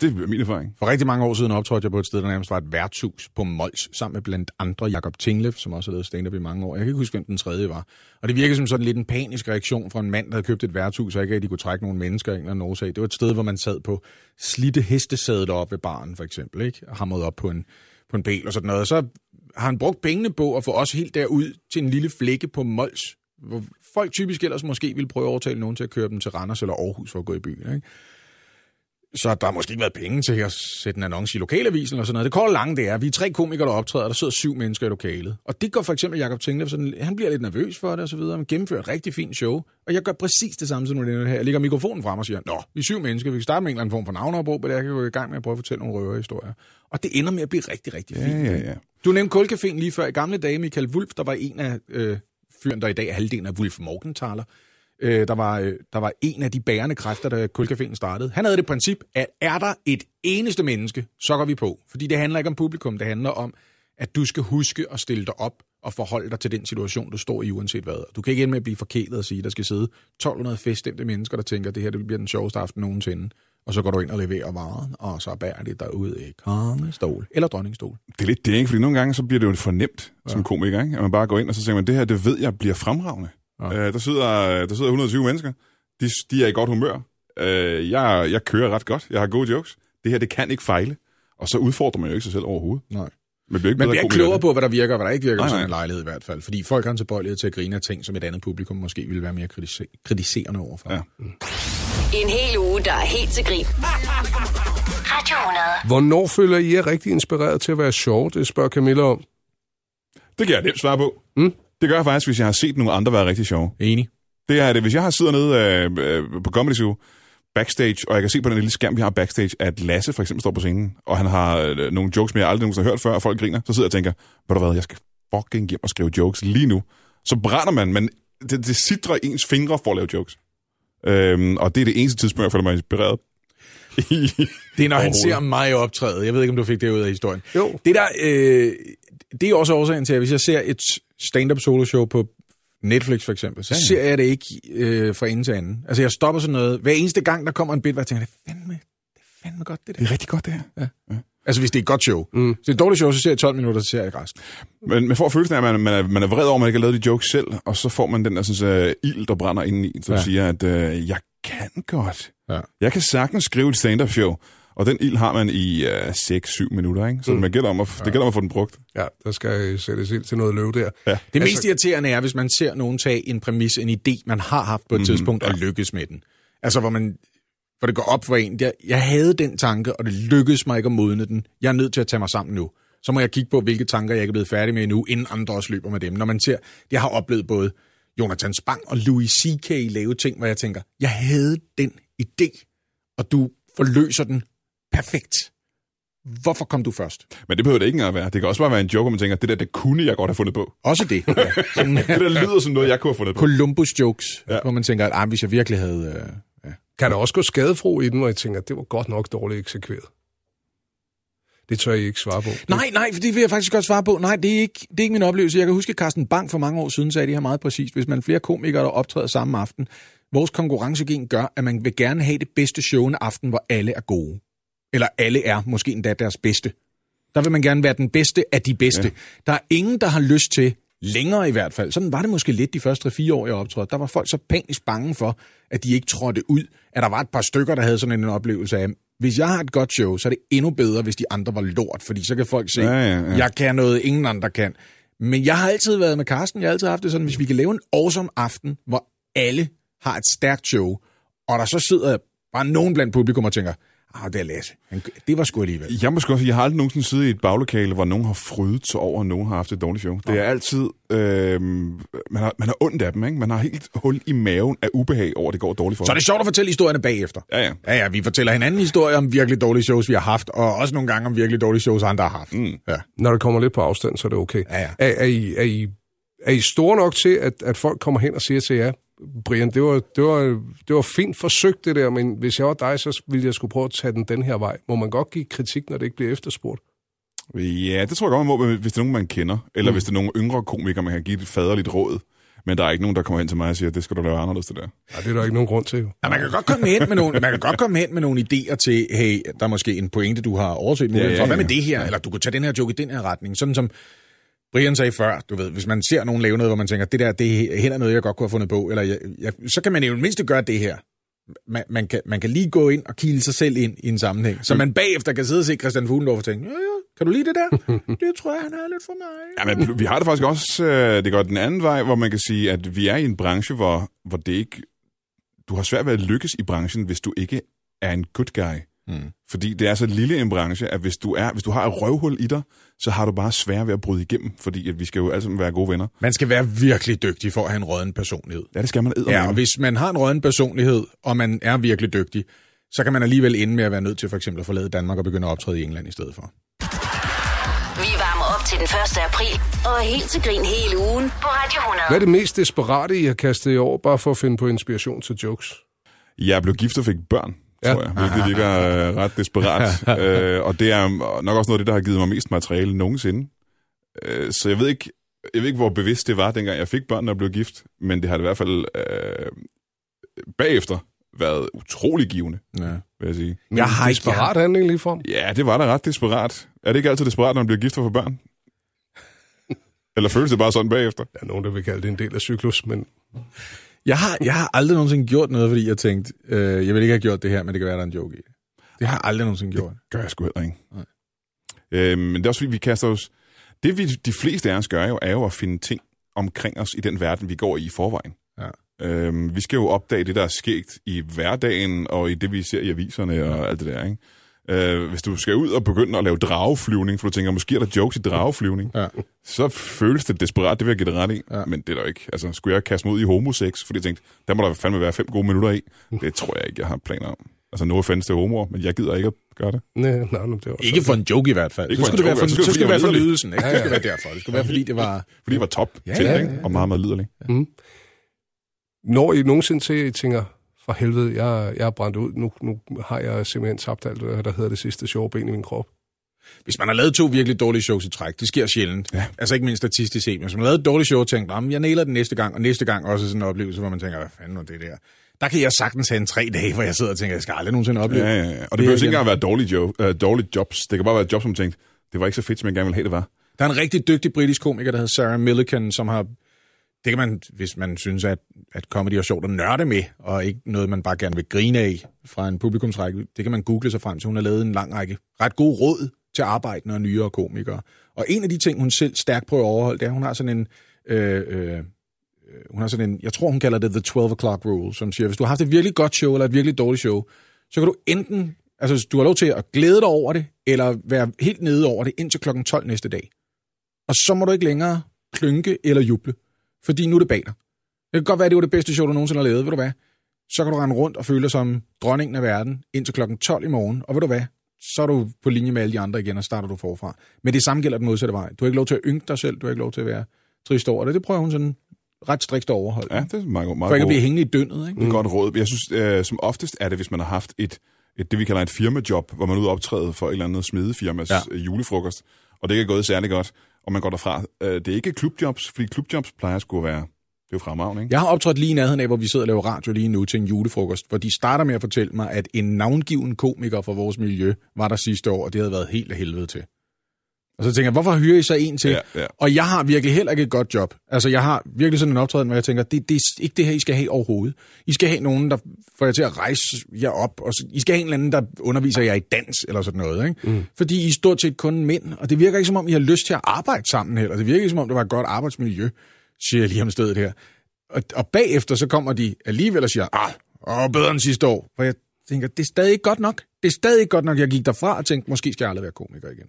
det er min erfaring. For rigtig mange år siden optrådte jeg på et sted, der nærmest var et værtshus på Mols, sammen med blandt andre Jakob Tinglev, som også har lavet stand-up i mange år. Jeg kan ikke huske, hvem den tredje var. Og det virkede som sådan lidt en panisk reaktion fra en mand, der havde købt et værtshus, og ikke rigtig kunne trække nogle mennesker en eller anden årsag. Det var et sted, hvor man sad på slidte hestesædet op ved baren, for eksempel, ikke? og hamrede op på en, på en bæl og sådan noget. Og så har han brugt pengene på at få os helt derud til en lille flække på Mols, hvor folk typisk ellers måske ville prøve at overtale nogen til at køre dem til Randers eller Aarhus for at gå i byen. Ikke? Så der har måske ikke været penge til at sætte en annonce i lokalavisen eller sådan noget. Det korte lange det er, vi er tre komikere, der optræder, og der sidder syv mennesker i lokalet. Og det går for eksempel Jacob Tinglev, sådan, han bliver lidt nervøs for det og så videre, men gennemfører et rigtig fint show. Og jeg gør præcis det samme som nu det her. Jeg lægger mikrofonen frem og siger, Nå, vi er syv mennesker, vi kan starte med en eller anden form for navneopråb, men jeg kan gå i gang med at prøve at fortælle nogle røverhistorier. Og det ender med at blive rigtig, rigtig fint. Ja, ja, ja. Du nævnte Kulcaféen lige før. I gamle dage, Michael Wulf, der var en af øh, fyren, der i dag er halvdelen af Wolf Morgenthaler. Øh, der, var, øh, der var en af de bærende kræfter, da Kulcaféen startede. Han havde det princip, at er der et eneste menneske, så går vi på. Fordi det handler ikke om publikum, det handler om, at du skal huske at stille dig op og forholde dig til den situation, du står i, uanset hvad. Du kan ikke ende med at blive forkælet og sige, at der skal sidde 1200 feststemte mennesker, der tænker, at det her det bliver den sjoveste aften nogensinde. Og så går du ind og leverer varen, og så bærer det derud i kongestol eller dronningstol. Det er lidt det, ikke? Fordi nogle gange så bliver det jo for nemt ja. som komiker, ikke? At man bare går ind, og så tænker man, det her, det ved jeg bliver fremragende. Ja. Øh, der, sidder, der sidder 120 mennesker. De, de er i godt humør. Øh, jeg, jeg kører ret godt. Jeg har gode jokes. Det her, det kan ikke fejle. Og så udfordrer man jo ikke sig selv overhovedet. Nej. Man bliver ikke Man bliver klogere det. på, hvad der virker og hvad der ikke virker Nej, i sådan en lejlighed i hvert fald. Fordi folk har en tilbøjelighed til at grine af ting, som et andet publikum måske ville være mere kritise- kritiserende overfor. Ja. En hel uge, der er helt til grin. Radio 100. Hvornår føler I jer rigtig inspireret til at være sjov? Det spørger Camilla om. Det kan jeg nemt svare på. Mm. Det gør jeg faktisk, hvis jeg har set nogle andre være rigtig sjove. Enig. Det er det. Hvis jeg har siddet nede øh, øh, på Comedy Zoo backstage, og jeg kan se på den lille skærm, vi har backstage, at Lasse for eksempel står på scenen, og han har øh, nogle jokes, som jeg aldrig nogensinde har hørt før, og folk griner, så sidder jeg og tænker, ved du hvad, jeg skal fucking hjem og skrive jokes lige nu. Så brænder man, men det, det sidder ens fingre for at lave jokes. Øhm, og det er det eneste tidspunkt, jeg føler mig inspireret. Det er, når han ser mig optræde. Jeg ved ikke, om du fik det ud af historien. Jo. Det der, øh, det er også årsagen til, at hvis jeg ser et stand-up solo-show på Netflix for eksempel, så ser jeg det ikke øh, fra ende til anden. Altså jeg stopper sådan noget. Hver eneste gang, der kommer en bit, hvor jeg tænker, det er fandme, det er fandme godt det der. Det er rigtig godt, det her. Altså hvis det er et godt show. Mm. Hvis det er et dårligt show, så ser jeg 12 minutter, så ser jeg ikke resten. Men man får følelsen af, at man, man, er, man er vred over, at man ikke har lavet de jokes selv, og så får man den der sådan, uh, ild, der brænder indeni, som Ja. ja. siger, at uh, jeg kan godt. Ja. Jeg kan sagtens skrive et stand-up show, og den ild har man i uh, 6-7 minutter, ikke? Så mm. man gælder om at, det gælder om at få den brugt. Ja, der skal sættes ild til noget løv der. Ja. Det mest irriterende er, hvis man ser nogen tage en præmis, en idé, man har haft på et mm, tidspunkt, og lykkes med den. Altså, hvor man hvor det går op for en. Jeg, jeg havde den tanke, og det lykkedes mig ikke at modne den. Jeg er nødt til at tage mig sammen nu. Så må jeg kigge på, hvilke tanker jeg ikke er blevet færdig med endnu, inden andre også løber med dem. Når man ser, jeg har oplevet både Jonathan Spang og Louis C.K. lave ting, hvor jeg tænker, jeg havde den idé, og du forløser den perfekt. Hvorfor kom du først? Men det behøver det ikke engang at være. Det kan også bare være en joke, hvor man tænker, det der, det kunne jeg godt have fundet på. Også det. Ja. Sådan Det der lyder som noget, jeg kunne have fundet på. Columbus jokes, ja. Ja. hvor man tænker, at ah, hvis jeg virkelig havde... Øh, ja. Kan der også gå skadefro i den, hvor jeg tænker, at det var godt nok dårligt eksekveret? Det tør jeg ikke svare på. Nej, nej, for det vil jeg faktisk godt svare på. Nej, det er ikke, det er ikke min oplevelse. Jeg kan huske, at Carsten Bang for mange år siden sagde det her meget præcist. Hvis man er flere komikere, der optræder samme aften, vores konkurrencegen gør, at man vil gerne have det bedste show en aften, hvor alle er gode. Eller alle er måske endda deres bedste. Der vil man gerne være den bedste af de bedste. Ja. Der er ingen, der har lyst til, længere i hvert fald, sådan var det måske lidt de første 3-4 år, jeg optrådte, der var folk så panisk bange for, at de ikke trådte ud, at der var et par stykker, der havde sådan en oplevelse af, hvis jeg har et godt show, så er det endnu bedre, hvis de andre var lort, fordi så kan folk se, Ja, ja, ja. jeg kan noget, ingen andre kan. Men jeg har altid været med Carsten, jeg har altid haft det sådan, hvis vi kan lave en awesome aften, hvor alle har et stærkt show, og der så sidder bare nogen blandt publikum og tænker, ah, det er Lasse. Han- Det var sgu alligevel. Jeg må sgu også sige, jeg har aldrig nogensinde siddet i et baglokale, hvor nogen har frydet sig over, at nogen har haft et dårligt show. Det er altid... Øh, man, har, man har ondt af dem, ikke? Man har helt hul i maven af ubehag over, at det går dårligt for Så er dem. det sjovt at fortælle historierne bagefter. Ja, ja. Ja, ja, vi fortæller hinanden historier om virkelig dårlige shows, vi har haft, og også nogle gange om virkelig dårlige shows, andre har haft. Mm. Ja. Når det kommer lidt på afstand, så er det okay. Ja, ja. Er, er, I, er, I, er I store nok til, at, at folk kommer hen og siger til jer, Brian, det var, det, var, det var fint forsøgt det der, men hvis jeg var dig, så ville jeg skulle prøve at tage den den her vej. Må man godt give kritik, når det ikke bliver efterspurgt? Ja, det tror jeg godt, man må, hvis det er nogen, man kender. Eller mm. hvis det er nogle yngre komikere, man kan give et faderligt råd. Men der er ikke nogen, der kommer hen til mig og siger, det skal du lave anderledes, det der. Ja, det er der ikke nogen grund til. Jo. Ja, man kan godt komme hen med nogle, man kan godt komme hen med nogle idéer til, hey, der er måske en pointe, du har overset Ja, ja, for. Hvad med ja. det her? Eller du kunne tage den her joke i den her retning. Sådan som Brian sagde før, du ved, hvis man ser nogen lave noget, hvor man tænker, det der, det er heller noget, jeg godt kunne have fundet på, eller jeg, jeg, så kan man jo i det mindste gøre det her. Man, man, kan, man kan lige gå ind og kile sig selv ind i en sammenhæng, så man bagefter kan sidde og se Christian Fuglendorf og tænke, ja, ja, kan du lide det der? Det tror jeg, han er lidt for mig. Ja, men vi har det faktisk også, øh, det går den anden vej, hvor man kan sige, at vi er i en branche, hvor, hvor det ikke, du har svært ved at lykkes i branchen, hvis du ikke er en good guy. Mm. Fordi det er så lille en branche, at hvis du, er, hvis du har et røvhul i dig, så har du bare svært ved at bryde igennem, fordi at vi skal jo alle sammen være gode venner. Man skal være virkelig dygtig for at have en rådden personlighed. Ja, det skal man Ja, og hvis man har en rådden personlighed, og man er virkelig dygtig, så kan man alligevel ende med at være nødt til for eksempel at forlade Danmark og begynde at optræde i England i stedet for. Vi varmer op til den 1. april og er helt til grin hele ugen på Radio 100. Hvad er det mest desperate, I har kastet i år, bare for at finde på inspiration til jokes? Jeg blev gift og fik børn, Ja. tror jeg, hvilket virker øh, ret desperat. øh, og det er nok også noget af det, der har givet mig mest materiale nogensinde. Øh, så jeg ved ikke, jeg ved ikke, hvor bevidst det var, dengang jeg fik børn og blev gift, men det har det i hvert fald øh, bagefter været utrolig givende, Ja. vil jeg sige. Jeg har ikke- Desperat handling lige frem. Ja, det var da ret desperat. Er det ikke altid desperat, når man bliver gift og får børn? Eller føles det bare sådan bagefter? Der er nogen, der vil kalde det en del af cyklus, men Jeg har, jeg har aldrig nogensinde gjort noget, fordi jeg tænkte, øh, jeg vil ikke have gjort det her, men det kan være, der er en joke i det. Det har jeg aldrig nogensinde gjort. gør jeg sgu heller ikke. Nej. Øh, men det er også fordi, vi kaster os... Det vi, de fleste af os gør jo, er jo at finde ting omkring os i den verden, vi går i i forvejen. Ja. Øhm, vi skal jo opdage det, der er sket i hverdagen, og i det, vi ser i aviserne og alt det der, ikke? Øh, hvis du skal ud og begynde at lave drageflyvning, for du tænker, måske er der jokes i drageflyvning, Ja. så føles det desperat, det vil jeg give det ret i. Ja. Men det er der jo ikke. Altså, skulle jeg kaste mig ud i homosex, fordi jeg tænkte, der må der fandme være fem gode minutter i. Det tror jeg ikke, jeg har planer om. Altså, nu findes det homoer, men jeg gider ikke at gøre det. nej, nej, nej det var Ikke for en joke i hvert fald. Ikke så skulle det være for, så skulle det være for lydelsen. Ikke? Det skulle være derfor. Det skulle være, fordi det var... Fordi det var top Ja, til, ja, ikke? ja. Og meget, meget liderligt. Når I nogensinde til, at I tænker, for helvede, jeg, jeg er brændt ud, nu, nu har jeg simpelthen tabt alt, hvad der hedder det sidste sjove ben i min krop. Hvis man har lavet to virkelig dårlige shows i træk, det sker sjældent. Ja. Altså ikke mindst statistisk set. Men hvis man har lavet et dårligt show og tænkt, "Nå, men jeg nailer den næste gang, og næste gang også sådan en oplevelse, hvor man tænker, hvad fanden var det der? Der kan jeg sagtens have en tre dage, hvor jeg sidder og tænker, jeg skal aldrig nogensinde opleve. Ja, ja, ja. Og det, Det behøver er ikke engang være dårlige, jo, uh, dårlige jobs. Det kan bare være et job, som tænkte, det var ikke så fedt, som jeg gerne ville have, det var. Der er en rigtig dygtig britisk komiker, der hedder Sarah Millican, som har... Det kan man, hvis man synes, at, at comedy er sjovt at nørde med, og ikke noget, man bare gerne vil grine af fra en publikumsrække, det kan man google sig frem til. Hun har lavet en lang række ret gode råd til arbejdende og nyere komikere. Og en af de ting, hun selv stærkt prøver at overholde, det er, at hun har sådan en... Øh, øh, øh, hun har sådan en, jeg tror, hun kalder det The 12 O'Clock Rule, som siger, hvis du har haft et virkelig godt show eller et virkelig dårligt show, så kan du enten, altså du har lov til at glæde dig over det, eller være helt nede over det indtil klokken 12 næste dag. Og så må du ikke længere klynke eller juble, fordi nu er det bag dig. Det kan godt være, at det var det bedste show, du nogensinde har lavet, ved du hvad? Så kan du rende rundt og føle dig som dronningen af verden indtil klokken 12 i morgen, og ved du hvad? Så er du på linje med alle de andre igen, og starter du forfra. Men det samme gælder den modsatte vej. Du har ikke lov til at ynke dig selv, du har ikke lov til at være trist over det. Det prøver hun sådan ret strikt at overholde. Ja, det er meget, meget For ikke at blive hængende i dønnet, ikke? Det er et godt råd. Jeg synes, øh, som oftest er det, hvis man har haft et, et det, vi kalder et firmajob, hvor man er ude og optræde for et eller andet smedefirmas ja. julefrokost, og det ikke er gået særlig godt, og man går derfra. Øh, det er ikke klubjobs, fordi klubjobs plejer at skulle være, det er jo fremragende, ikke? Jeg har optrådt lige i nærheden af, hvor vi sidder og laver radio lige nu til en julefrokost, hvor de starter med at fortælle mig, at en navngiven komiker fra vores miljø var der sidste år, og det havde været helt af helvede til. Og så tænker jeg, hvorfor hyrer I så en til? Ja, ja. Og jeg har virkelig heller ikke et godt job. Altså, jeg har virkelig sådan en optræden, hvor jeg tænker, det, det er ikke det her, I skal have overhovedet. I skal have nogen, der får jer til at rejse jer op, og så- I skal have en eller anden, der underviser jer i dans, eller sådan noget. Ikke? Mm. Fordi I er stort set kun mænd, og det virker ikke som om, I har lyst til at arbejde sammen heller. Det virker ikke som om, det var et godt arbejdsmiljø, siger jeg lige om stedet her. Og, og bagefter så kommer de alligevel og siger, ah, åh, bedre end sidste år. For jeg tænker, det er stadig ikke godt nok. Det er stadig ikke godt nok. Jeg gik derfra og tænkte, måske skal jeg aldrig være komiker igen.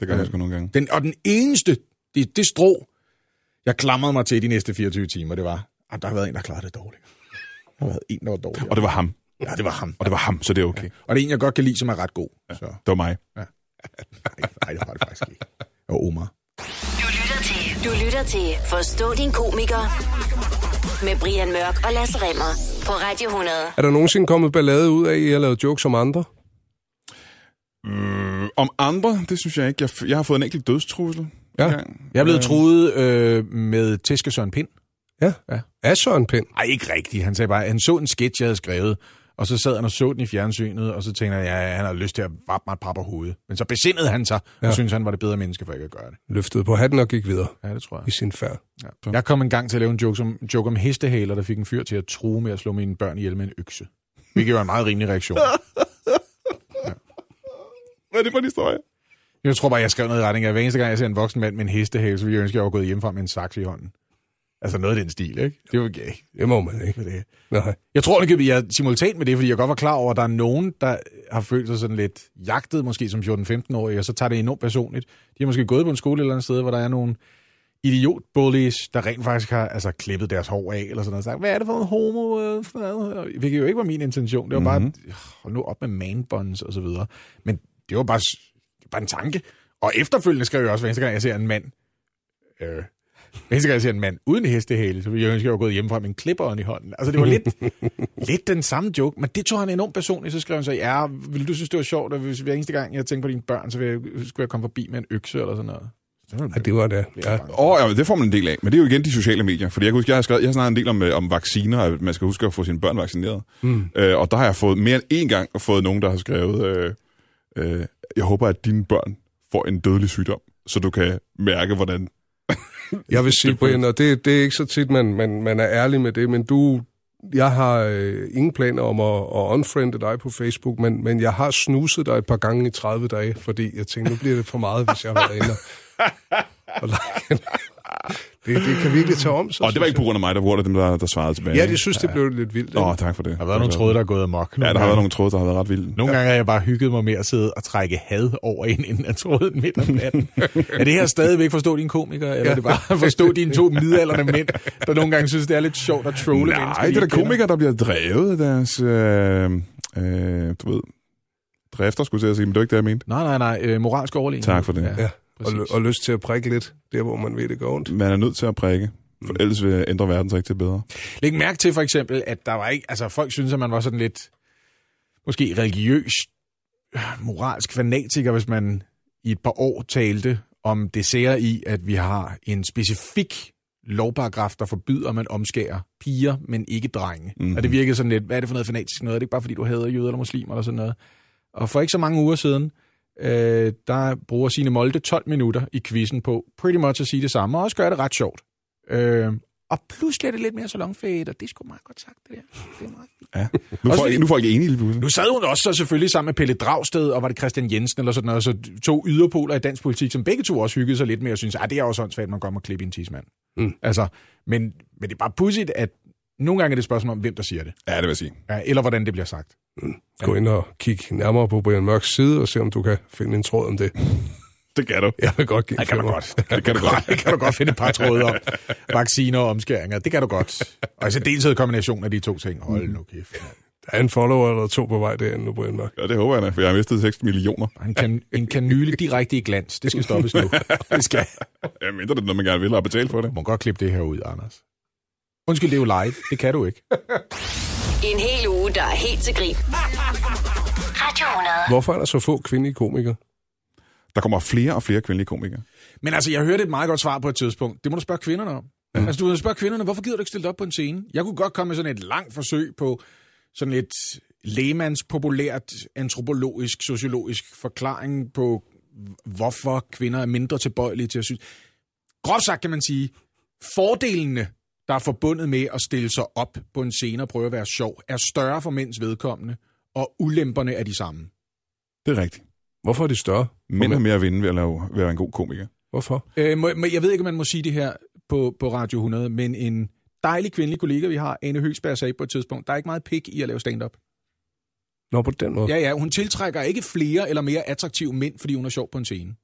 Ja, det gør jeg sgu nogle gange. Den, og den eneste, det, det strå, jeg klamrede mig til de næste 24 timer, det var, at der har været en, der klarede det dårligt. Der har været en, der var dårlig. Og det var ham. Ja, det var ham. Og det var ham, så det er okay. Og det er en, jeg godt kan lide, som er ret god. Så, Det var mig. nej, nej, det var det faktisk ikke. Og Omar. Du lytter til, du lytter til Forstå din komiker med Brian Mørk og Lasse Remmer på Radio 100. Er der nogensinde kommet ballade ud af, at I har lavet jokes om andre? Øh, om andre, det synes jeg ikke. Jeg, jeg har fået en enkelt dødstrussel. Ja. engang. Jeg er blevet Øh, truet øh, med tæske Søren Pind. Ja. Ja. Af Søren Pind. Nej, ikke rigtigt. Han sagde bare, at han så en sketch, jeg havde skrevet, og så sad han og så den i fjernsynet, og så tænkte jeg, ja, han har lyst til at vappe mig et par på hovedet. Men så besindede han sig, og Ja. synes han var det bedre menneske for ikke at gøre det. Løftede på hatten og gik videre Ja, det tror jeg. i sin færd. Ja. Jeg kom en gang til at lave en joke, som, joke om hestehaler, der fik en fyr til at true med at slå mine børn ihjel med en økse. Hvilket var en meget rimelig reaktion. Hvad er det for en historie? Jeg tror bare, jeg skrev noget i retning af, hver eneste gang, jeg ser en voksen mand med en hestehale, så ville jeg ønske, at jeg var gået hjemmefra med en saks i hånden. Altså noget af den stil, ikke? Det var gay. Det må man ikke. Det. Nej. Jeg tror, at jeg er simultant med det, fordi jeg godt var klar over, at der er nogen, der har følt sig sådan lidt jagtet, måske som 14-15-årige, og så tager det enormt personligt. De har måske gået på en skole et eller andet sted, hvor der er nogle idiot-bullies, der rent faktisk har altså, klippet deres hår af, eller sådan noget, og sagt, hvad er det for en homo? øh, for-" Hvilket jo ikke var min intention. Det var bare, hold nu op med man-buns og så videre. Men det var bare, bare en tanke. Og efterfølgende skrev jeg også, hver eneste gang, jeg ser en mand, øh, hver eneste gang, jeg ser en mand uden hestehale, så ville jeg ønske, at jeg var gået hjemmefra med en klipperen i hånden. Altså, det var lidt, lidt den samme joke, men det tog han enormt personligt. Så skrev han så, ja, vil du synes, det var sjovt, at hvis hver eneste gang, jeg tænker på dine børn, så vil jeg, skulle jeg komme forbi med en økse eller sådan noget. Ja, det var det. Ja. Oh, ja, det får man en del af. Men det er jo igen de sociale medier. Fordi jeg kan huske, jeg har, skrevet, jeg har snakket en del om, øh, om vacciner, at man skal huske at få sine børn vaccineret. Mm. Øh, og der har jeg fået mere end én gang fået nogen, der har skrevet, øh, øh, jeg håber, at dine børn får en dødelig sygdom, så du kan mærke, hvordan... Jeg vil sige, Brian, og det, det er ikke så tit, man, man, man er ærlig med det, men du, jeg har øh, ingen planer om at, at unfriende dig på Facebook, men, men jeg har snuset dig et par gange i 30 dage, fordi jeg tænkte, nu bliver det for meget, hvis jeg har været inde og, og like. Det, det kan virkelig tage om sig. Og det var ikke på grund af mig, der var der dem, der, der svarede tilbage. Ja, det synes, det blev lidt vildt. Åh, oh, tak for det. Der har været nogle tråde, der er gået amok. Ja, der har været nogle tråde, der har været ret vilde. Nogle gange har jeg bare hygget mig med at sidde og trække had over en, inden jeg tråden midt om natten. er det her stadigvæk forstå din komiker, eller er det bare forstå dine to midalderne mænd, der nogle gange synes, det er lidt sjovt at trolle Nej, mennesker, det de er kender? komikere, der bliver drevet af deres... Øh, øh, du ved... Drifter, skulle jeg sige, men det var ikke det, jeg mente. Nej, nej, nej. Øh, moralsk overligning. Tak for det. Ja. Ja, præcis. og lyst til at prikke lidt, der hvor man ved, det går ondt. Man er nødt til at prikke, for ellers vil ændre verden sig ikke til bedre. Læg mærke til for eksempel, at der var ikke... Altså, folk synes, at man var sådan lidt... Måske religiøs, moralsk fanatiker, hvis man i et par år talte om det sære i, at vi har en specifik lovparagraf, der forbyder, at man omskærer piger, men ikke drenge. Mm-hmm. Og det virkede sådan lidt, hvad er det for noget fanatisk noget? Er det ikke bare, fordi du hader jøder eller muslimer eller sådan noget? Og for ikke så mange uger siden, øh, der bruger sine Molde 12 minutter i quizzen på pretty much at sige det samme, og også gøre det ret sjovt. Øh, og pludselig er det lidt mere salonfade, og det sgu meget godt sagt, det der. Det er meget fint. Ja. Nu, Også folk, fordi- nu er folk enige lige. Nu sad hun også så selvfølgelig sammen med Pelle Dragsted, og var det Christian Jensen eller sådan noget, så to yderpoler i dansk politik, som begge to også hyggede sig lidt med, og synes, at det er også åndssvagt, at man kommer og klippe en tidsmand. Mm. Altså, men, men det er bare pudsigt, at nogle gange er det et spørgsmål om, hvem der siger det, Ja, det vil jeg sige. ja, eller hvordan det bliver sagt. Gå ind og kig nærmere på Brian Mørks side, og se om du kan finde en tråd om det. Det kan du. Jeg vil godt give Det kan du godt. Det Det kan du godt. det kan du godt finde et par tråde om. Vacciner og omskæringer, det kan du godt. Og i særdeleshed kombination af de to ting. Hold nu kæft. mand. Der er en follower eller to på vej derinde nu, Brian Mørk. Ja, det håber jeg da, for jeg har mistet 6 millioner. En, kan, en kanyle direkte i glans. Det skal stoppes nu. Det skal. Jeg mindre det, er, når man gerne vil have betalt for det. Du må godt klippe det her ud, Anders. Undskyld, det er jo live. Det kan du ikke. En hel uge, der er helt til grin. Radio 100. Hvorfor er der så få kvindelige komikere? Der kommer flere og flere kvindelige komikere. Men altså, jeg hørte et meget godt svar på et tidspunkt. Det må du spørge kvinderne om. Ja. Altså, du må spørge kvinderne, hvorfor gider du ikke stille op på en scene? Jeg kunne godt komme med sådan et langt forsøg på sådan et lægemands populært antropologisk, sociologisk forklaring på, hvorfor kvinder er mindre tilbøjelige til at synes. Groft sagt kan man sige, fordelene, der er forbundet med at stille sig op på en scene og prøve at være sjov, er større for mænds vedkommende, og ulemperne er de samme. Det er rigtigt. Hvorfor er de større? Mænd har mere at vinde ved at, lave, ved at være en god komiker. Hvorfor? Øh, må, jeg ved ikke, om man må sige det her på, på Radio 100, men en dejlig kvindelig kollega, vi har, Ane Høgsberg, sagde på et tidspunkt, der er ikke meget pik i at lave stand-up. Nå, på den måde. Ja, ja, hun tiltrækker ikke flere eller mere attraktive mænd, fordi hun er sjov på en scene.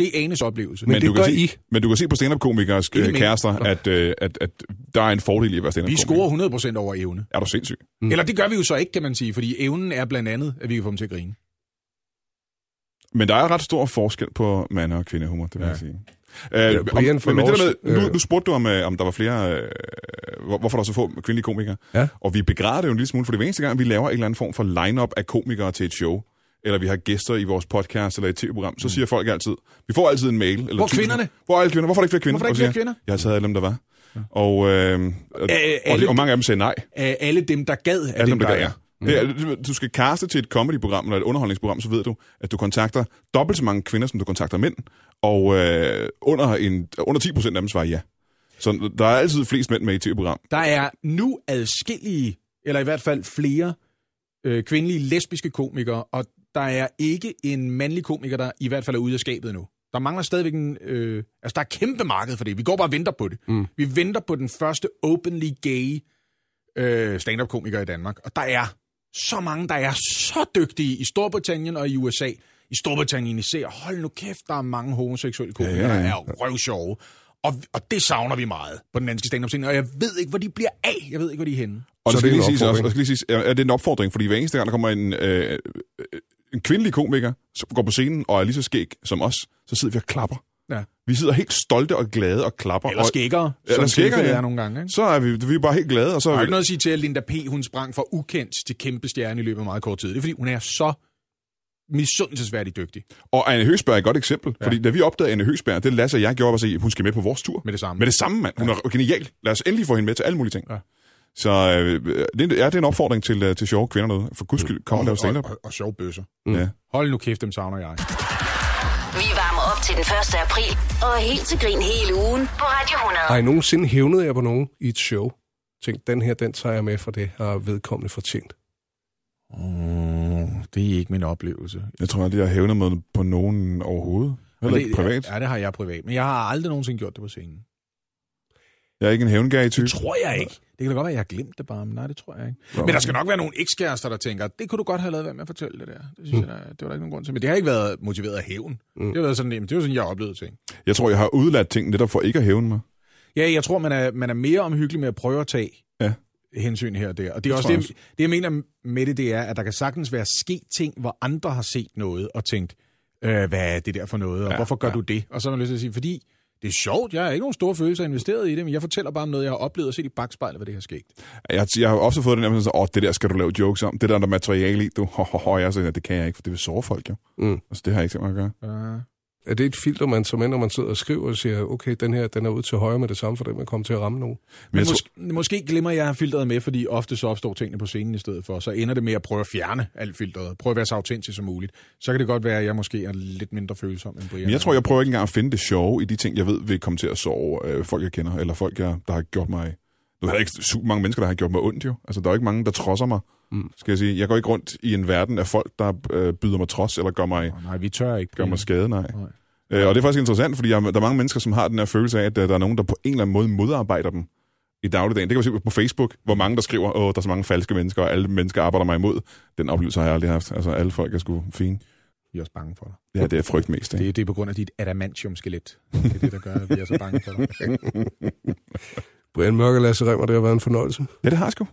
Det er Anes oplevelse. Men det du kan gør se, I. Men du kan se på stand-up-komikers øh, kærester, at, øh, at, at der er en fordel i at være vi stand-up-komiker. scorer 100% over evne. Er du sindssyg? Mm. Eller det gør vi jo så ikke, kan man sige, fordi evnen er blandt andet, at vi kan få dem til at grine. Men der er ret stor forskel på mand- og kvindehumor, det vil Ja. jeg sige. Øh, Brian om, men det der med, nu, øh. nu spurgte du om, øh, om der var flere, øh, hvor- hvorfor der er så få kvindelige komikere. Ja. Og vi begræder det jo en lille smule, for det er hver eneste gang, vi laver en eller anden form for line-up af komikere til et show, eller vi har gæster i vores podcast eller et tv-program, så siger folk altid, vi får altid en mail. Eller Hvor er kvinderne? Hvor er alle kvinder? Hvorfor er der ikke flere kvinder? Hvorfor er der ikke flere kvinder? Jeg har taget alle dem, der var. Og, øh, og, alle- og, og mange af dem sagde nej. Alle dem, der gad, Alle dem, dem, der der gad, ja. Er, du skal kaste til et comedyprogram eller et underholdningsprogram, så ved du, at du kontakter dobbelt så mange kvinder, som du kontakter mænd, og øh, under, en, under 10 procent af dem svarer ja. Så der er altid flest mænd med i et tv-program. Der er nu adskillige, eller i hvert fald flere, øh, kvindelige lesbiske komikere, og der er ikke en mandlig komiker, der i hvert fald er ude af skabet nu. Der mangler stadigvæk en... Øh, altså, der er kæmpe marked for det. Vi går bare og venter på det. Mm. Vi venter på den første openly gay øh, stand-up-komiker i Danmark. Og der er så mange, der er så dygtige i Storbritannien og i USA. I Storbritannien især. Hold nu kæft, der er mange homoseksuelle komikere, ja, Ja, ja, der er røvsjove. Og, og det savner vi meget på den danske stand-up-scene. Og jeg ved ikke, hvor de bliver af. Jeg ved ikke, hvor de er henne. Og Så det skal er lige en siges, også, opfordring. og skal lige siges, er, er det en opfordring, fordi hver eneste gang, der kommer en, øh, øh, en kvindelig komiker, som går på scenen og er lige så skæg som os, så sidder vi og klapper. Ja. Vi sidder helt stolte og glade og klapper. Eller og, skækkere, Eller som tilfældet ja. er nogle gange. Ikke? Så er vi, vi er bare helt glade, og så er er ikke vi, noget at sige til, at Linda P. hun sprang fra ukendt til kæmpe stjerne i løbet af meget kort tid. Det er fordi, hun er så misundelsesværdigt dygtig Og Anne Høsberg er et godt eksempel, ja. fordi da vi opdagede Anne Høsberg, det Lasse og jeg gjorde, var at hun skal med på vores tur. med det samme. Med det samme, mand. Hun er genial. Lad os endelig få hende med til alle mulige ting. Ja. Så øh, det, er, det er en opfordring til, øh, til sjove kvinder derude. For guds skyld, kom og lav og, stand-up. og, og sjov bøsser. Mm. Ja. Hold nu kæft, dem savner jeg. Vi varmer op til den 1. april og er helt til grin hele ugen på Radio 100. Har I nogensinde hævnet jer på nogen i et show? Tænk, den her, den tager jeg med, for det har vedkommende fortjent. Oh, det er ikke min oplevelse. Jeg tror aldrig, jeg har hævnet mig på nogen overhovedet. Heller ikke det, privat. Ja, det har jeg privat. Men jeg har aldrig nogensinde gjort det på scenen. Jeg er ikke en hævngærig type. Det tror jeg ikke. Det kan da godt være, at jeg har glemt det bare, men nej, det tror jeg ikke. Nå. Men der skal nok være nogle ekskærester, der tænker, det kunne du godt have lavet være med at fortælle det der. Det synes mm. jeg, der, det var der ikke nogen grund til. Men det har ikke været motiveret af hævn. Mm. Det har været sådan, jamen, det var sådan, jeg oplevede ting. Jeg tror, jeg har udladt ting netop for ikke at hævne mig. Ja, jeg tror, man er, man er mere omhyggelig med at prøve at tage Ja. hensyn her og der. Og det er Det også det, jeg det, jeg mener med det, det er, at der kan sagtens være sket ting, hvor andre har set noget og tænkt, øh, hvad er det der for noget, og Ja, hvorfor gør ja. du det? Og så har man lyst til at sige, fordi det er sjovt, jeg har ikke nogen store følelser investeret i det, men jeg fortæller bare om noget, jeg har oplevet og set i bagspejlet, hvad det har sket. Jeg, jeg har også fået den der, sådan, åh, det der skal du lave jokes om. Det der, der er materiale i, du, ho, ho, ho, jeg siger, det kan jeg ikke, for det vil såre folk jo. Mm. Altså, det har jeg ikke tænkt mig at gøre. Uh, Er det et filter, man med, når man sidder og skriver og siger, okay, den her den er ud til højre med det samme, for den man kommer til at ramme nogen? Men tror, måske, måske glemmer jeg at have filteret med, fordi ofte så opstår tingene på scenen i stedet for. Så ender det med at prøve at fjerne alt filteret. Prøve at være så autentisk som muligt. Så kan det godt være, at jeg måske er lidt mindre følsom end Brian. men jeg tror, jeg prøver ikke engang at finde det sjove i de ting, jeg ved vil komme til at sove øh, folk, jeg kender, eller folk, jeg, der har gjort mig... Nu er der ikke super mange mennesker, der har gjort mig ondt jo. Altså, der er ikke mange, der trodser mig, mm. skal jeg sige. Jeg går ikke rundt i en verden af folk, der øh, byder mig trods, eller gør mig, Oh, nej, vi tør ikke. gør mig skade, nej. Nej. Øh, og det er faktisk interessant, fordi jeg, der er mange mennesker, som har den her følelse af, at øh, der er nogen, der på en eller anden måde modarbejder dem i dagligdagen. Det kan vi se på Facebook, hvor mange der skriver, åh, der er så mange falske mennesker, og alle mennesker arbejder mig imod. Den oplevelse har jeg aldrig haft. Altså, alle folk er sgu fine. Vi er også bange for dig. Ja, det er frygt mest, ikke? Det, det er på grund af dit adamantium-skelet. Det er det, der gør, at vi er så bange for dig. Brian Mørk og Lasse Remmer, det har været en fornøjelse. Ja, det har jeg sgu.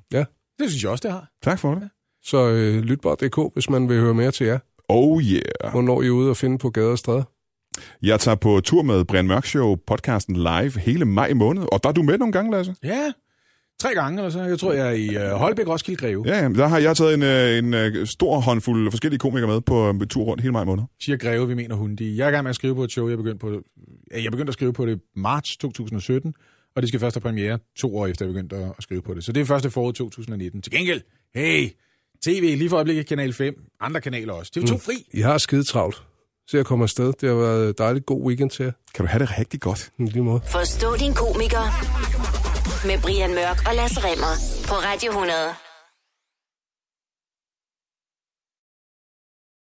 Det synes jeg også, det har. Tak for det. Så øh, lyt bare DK, hvis man vil høre mere til jer. Oh yeah. Hvornår I er ude og finde på gader og stræder. Jeg tager på tur med Brian Mørk Show podcasten live hele maj måned, og der er du med nogle gange, Lasse. Ja, tre gange eller så. Jeg tror, jeg er i uh, Holbæk, Roskilde, Greve. Ja. Ja, jamen, der har jeg taget en, øh, en, øh, stor håndfuld forskellige komikere med på en tur rundt hele maj måned. Siger Greve, vi mener hundi. Jeg er i gang med at skrive på et show. Jeg begyndte, på, ja, jeg begyndte at skrive på det marts 2017, og det skal først have premiere to år efter, jeg begyndte at, at skrive på det. Så det er første forår 2019. Til gengæld, hey, tv, lige for øjeblikket Kanal 5, andre kanaler også. TV2 mm. fri. I har skide travlt. Så jeg kommer afsted. Det har været en dejlig god weekend til jer. Kan du have det rigtig godt? I lige måde. Forstå din komiker med Brian Mørk og Lasse Remmer på Radio 100.